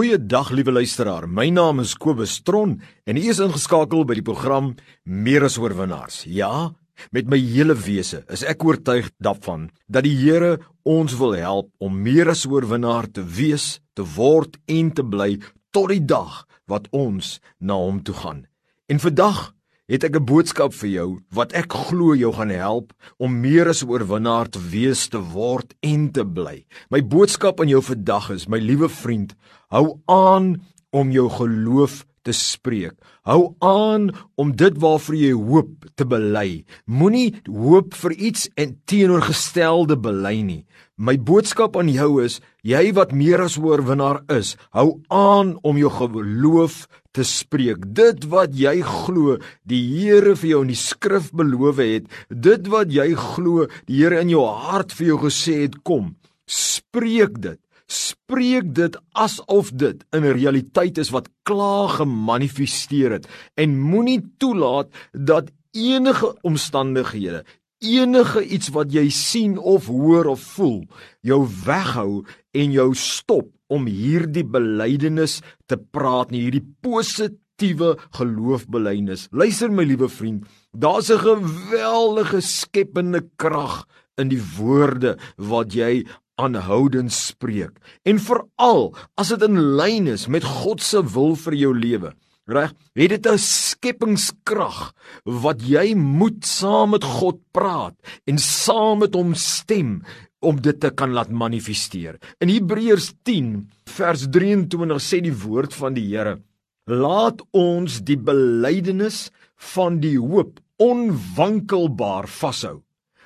Goeiedag liewe luisteraar. My naam is Kobus Tron en u is ingeskakel by die program Meer as oorwinnaars. Ja, met my hele wese is ek oortuig daarvan dat die Here ons wil help om meer as oorwinnaar te wees, te word en te bly tot die dag wat ons na hom toe gaan. En vandag het ek 'n boodskap vir jou wat ek glo jou gaan help om meer as 'n oorwinnaar te wees, te word en te bly. My boodskap aan jou vandag is, my liewe vriend, hou aan om jou geloof te spreek. Hou aan om dit waarvoor jy hoop te bely. Moenie hoop vir iets en teenoorgestelde bely nie. My boodskap aan jou is, jy wat meer as oorwinnaar is, hou aan om jou geloof te spreek. Dit wat jy glo, die Here vir jou in die skrif beloof het, dit wat jy glo, die Here in jou hart vir jou gesê het, kom. Spreek dit. Spreek dit asof dit in realiteit is wat klaar gemanifesteer het. En moenie toelaat dat enige omstandighede enige iets wat jy sien of hoor of voel jou weghou en jou stop om hierdie belydenis te praat nie hierdie positiewe geloofbelydenis. Luister my liewe vriend daar's 'n geweldige skepende krag in die woorde wat jy aanhoudend spreek en veral as dit in lyn is met God se wil vir jou lewe Reg? Het dit 'n skepingskrag wat jy moet saam met God praat en saam met hom stem om dit te kan laat manifesteer. In Hebreërs 10 vers 23 sê die woord van die Here: Laat ons die belydenis van die hoop onwankelbaar vashou,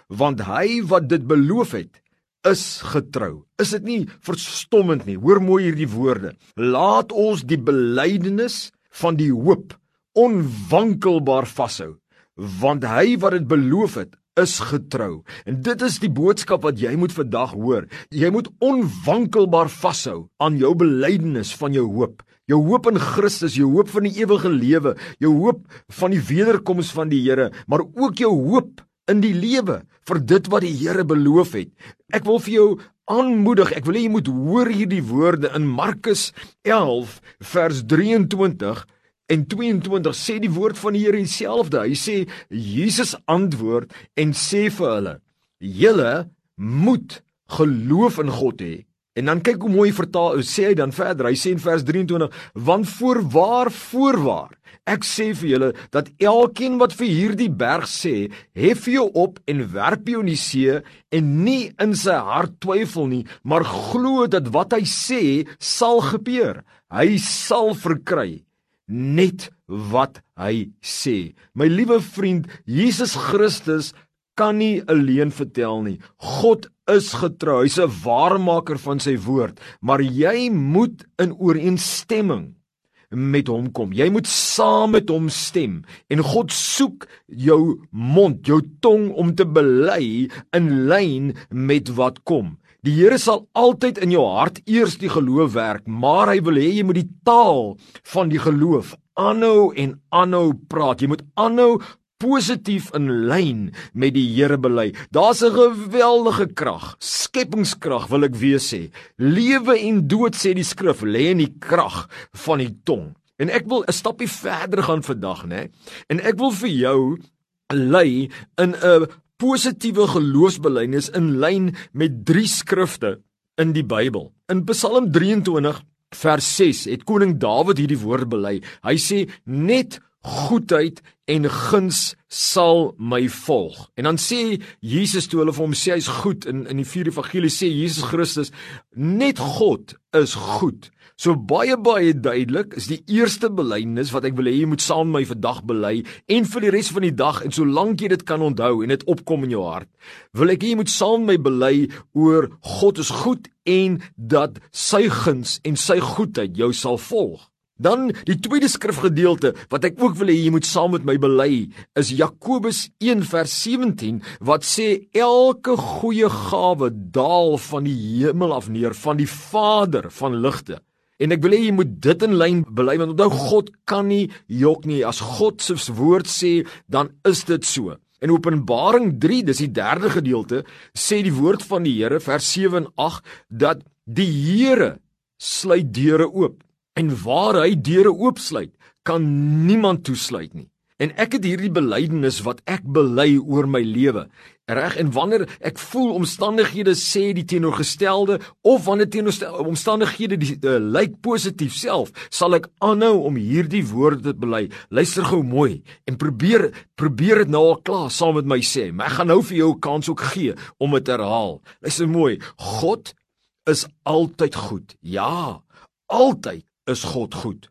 want hy wat dit beloof het, is getrou. Is dit nie verstommend nie? Hoor mooi hierdie woorde. Laat ons die belydenis van die hoop onwankelbaar vashou want hy wat dit beloof het is getrou en dit is die boodskap wat jy moet vandag hoor jy moet onwankelbaar vashou aan jou belydenis van jou hoop jou hoop in Christus jou hoop van die ewige lewe jou hoop van die wederkoms van die Here maar ook jou hoop in die lewe vir dit wat die Here beloof het ek wil vir jou aanmoedig. Ek wil hê jy moet hoor hierdie woorde in Markus 11 vers 23 en 22 sê die woord van die Here dieselfde. Hy sê Jesus antwoord en sê vir hulle: "Julle moet geloof in God hê En dan kyk hoe mooi vertaal sê hy dan verder. Hy sê in vers 23: "Want voorwaar voorwaar ek sê vir julle dat elkeen wat vir hierdie berg sê, hef jou op en werp jou in die see en nie in sy hart twyfel nie, maar glo dat wat hy sê sal gebeur, hy sal verkry." net wat hy sê. My liewe vriend, Jesus Christus kan nie alleen vertel nie. God is getrou. Hy's 'n waarmaker van sy woord, maar jy moet in ooreenstemming met hom kom. Jy moet saam met hom stem en God soek jou mond, jou tong om te bely in lyn met wat kom. Die Here sal altyd in jou hart eers die geloof werk, maar hy wil hê jy moet die taal van die geloof aanhou en aanhou praat. Jy moet aanhou positief in lyn met die Here bely. Daar's 'n geweldige krag, skepingskrag wil ek weer sê. Lewe en dood sê die skrif lê in die krag van die tong. En ek wil 'n stappie verder gaan vandag, né? En ek wil vir jou lei in 'n positiewe geloofsbelydenis in lyn met drie skrifte in die Bybel. In Psalm 23 vers 6 het koning Dawid hierdie woord bely. Hy sê net goedheid en guns sal my volg. En dan sê Jesus toe hulle vir hom sê hy's goed in in die vier evangelie sê Jesus Christus net God is goed. So baie baie duidelik is die eerste belydenis wat ek wil hê jy moet saam met my vandag bely en vir die res van die dag en solank jy dit kan onthou en dit opkom in jou hart. Wil ek hê jy moet saam met my bely oor God is goed en dat sy guns en sy goedheid jou sal volg. Dan die tweede skrifgedeelte wat ek ook wil hê jy moet saam met my bely is Jakobus 1 vers 17 wat sê elke goeie gawe daal van die hemel af neer van die Vader van ligte. En ek wil hê jy moet dit in lyn bely want onthou God kan nie jok nie as God se woord sê dan is dit so. In Openbaring 3, dis die derde gedeelte, sê die woord van die Here vers 7 en 8 dat die Here sluit deure oop. En waar hy deure oopsluit, kan niemand toesluit nie. En ek het hierdie belydenis wat ek bely oor my lewe. Reg en wanneer ek voel omstandighede sê die teenoorgestelde of wanneer teenoorgestelde omstandighede die uh, lyk positief self, sal ek aanhou om hierdie woorde te bely. Luister gou mooi en probeer probeer dit nou al klaar saam met my sê. Maar ek gaan nou vir jou 'n kans ook gee om dit te herhaal. Luister mooi. God is altyd goed. Ja, altyd is God goed.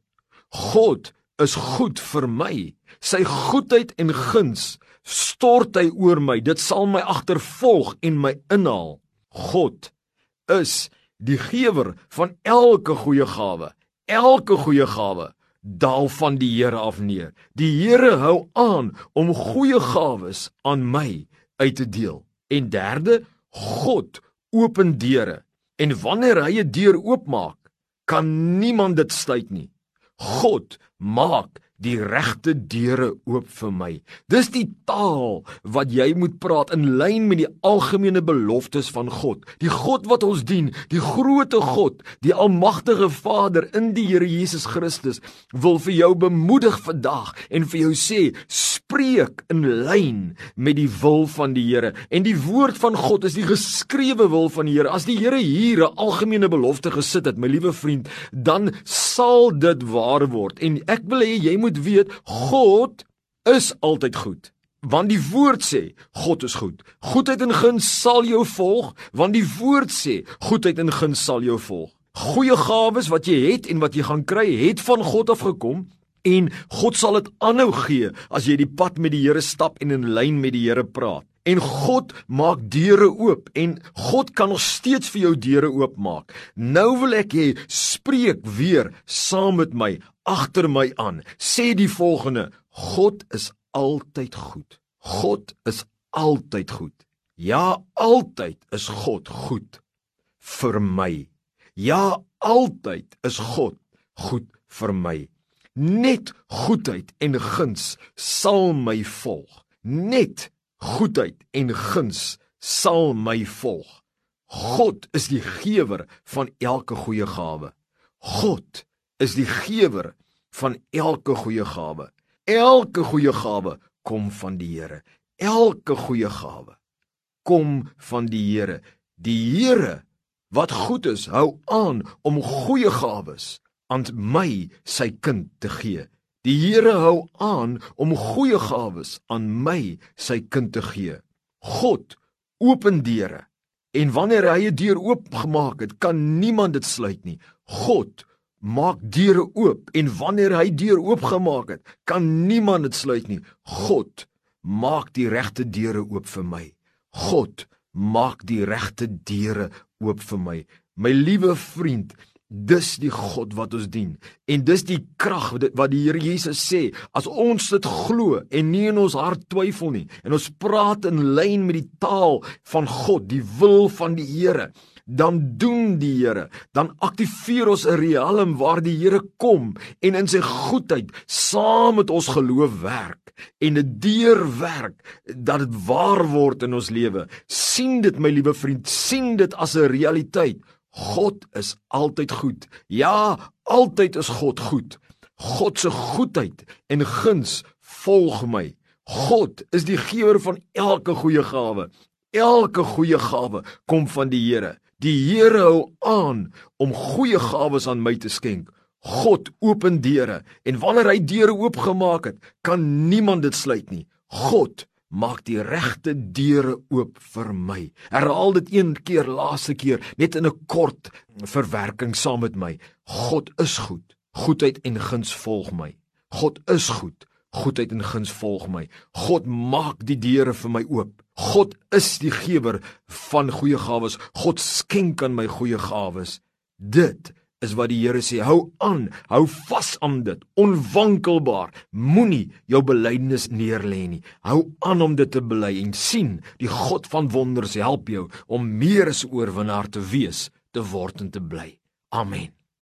God is goed vir my. Sy goedheid en guns stort hy oor my. Dit sal my agtervolg en my inhaal. God is die gewer van elke goeie gawe. Elke goeie gawe daal van die Here af neer. Die Here hou aan om goeie gawes aan my uit te deel. En derde, God open deure. En wanneer hy 'n deur oopmaak, kan niemand dit sluit nie. God maak die regte deure oop vir my. Dis die taal wat jy moet praat in lyn met die algemene beloftes van God. Die God wat ons dien, die grootte God, die almagtige Vader in die Here Jesus Christus wil vir jou bemoedig vandag en vir jou sê spreek in lyn met die wil van die Here. En die woord van God is die geskrewe wil van die Here. As die Here hier 'n algemene belofte gesit het, my liewe vriend, dan sal dit waar word. En ek wil hê jy moet weet God is altyd goed. Want die woord sê God is goed. Goedheid en guns sal jou volg, want die woord sê goedheid en guns sal jou volg. Goeie gawes wat jy het en wat jy gaan kry, het van God af gekom en God sal dit aanhou gee as jy die pad met die Here stap en in lyn met die Here praat. En God maak deure oop en God kan nog steeds vir jou deure oopmaak. Nou wil ek hê spreek weer saam met my agter my aan. Sê die volgende: God is altyd goed. God is altyd goed. Ja, altyd is God goed vir my. Ja, altyd is God goed vir my. Net goedheid en guns sal my volg. Net goedheid en guns sal my volg. God is die gewer van elke goeie gawe. God is die gewer van elke goeie gawe. Elke goeie gawe kom van die Here. Elke goeie gawe kom van die Here. Die Here wat goed is, hou aan om goeie gawes aan my sy kind te gee. Die Here hou aan om goeie gawes aan my, sy kind te gee. God open deure. En wanneer hy 'n deur oopgemaak het, kan niemand dit sluit nie. God maak deure oop en wanneer hy deur oopgemaak het, kan niemand dit sluit nie. God maak die regte deure oop vir my. God maak die regte deure oop vir my. My liewe vriend, Dis die God wat ons dien. En dis die krag wat die Here Jesus sê, as ons dit glo en nie in ons hart twyfel nie en ons praat in lyn met die taal van God, die wil van die Here, dan doen die Here, dan aktiveer ons 'n riem waar die Here kom en in sy goedheid saam met ons geloof werk en 'n deur werk dat dit waar word in ons lewe. sien dit my liewe vriend, sien dit as 'n realiteit. God is altyd goed. Ja, altyd is God goed. God se goedheid en guns volg my. God is die gewer van elke goeie gawe. Elke goeie gawe kom van die Here. Die Here hou aan om goeie gawes aan my te skenk. God open deure en wanneer hy deure oopgemaak het, kan niemand dit sluit nie. God maak die regte deure oop vir my. Herhaal dit een keer, laaste keer, net in 'n kort verwerking saam met my. God is goed. Goedheid en guns volg my. God is goed. Goedheid en guns volg my. God maak die deure vir my oop. God is die gewer van goeie gawes. God skenk aan my goeie gawes. Dit is wat die Here sê. Hou aan, hou vas aan dit. Onwankelbaar. Moenie jou belydenis neerlê nie. Hou aan om dit te bely en sien, die God van wonders help jou om meer as oorwinnaar te wees, te word en te bly. Amen.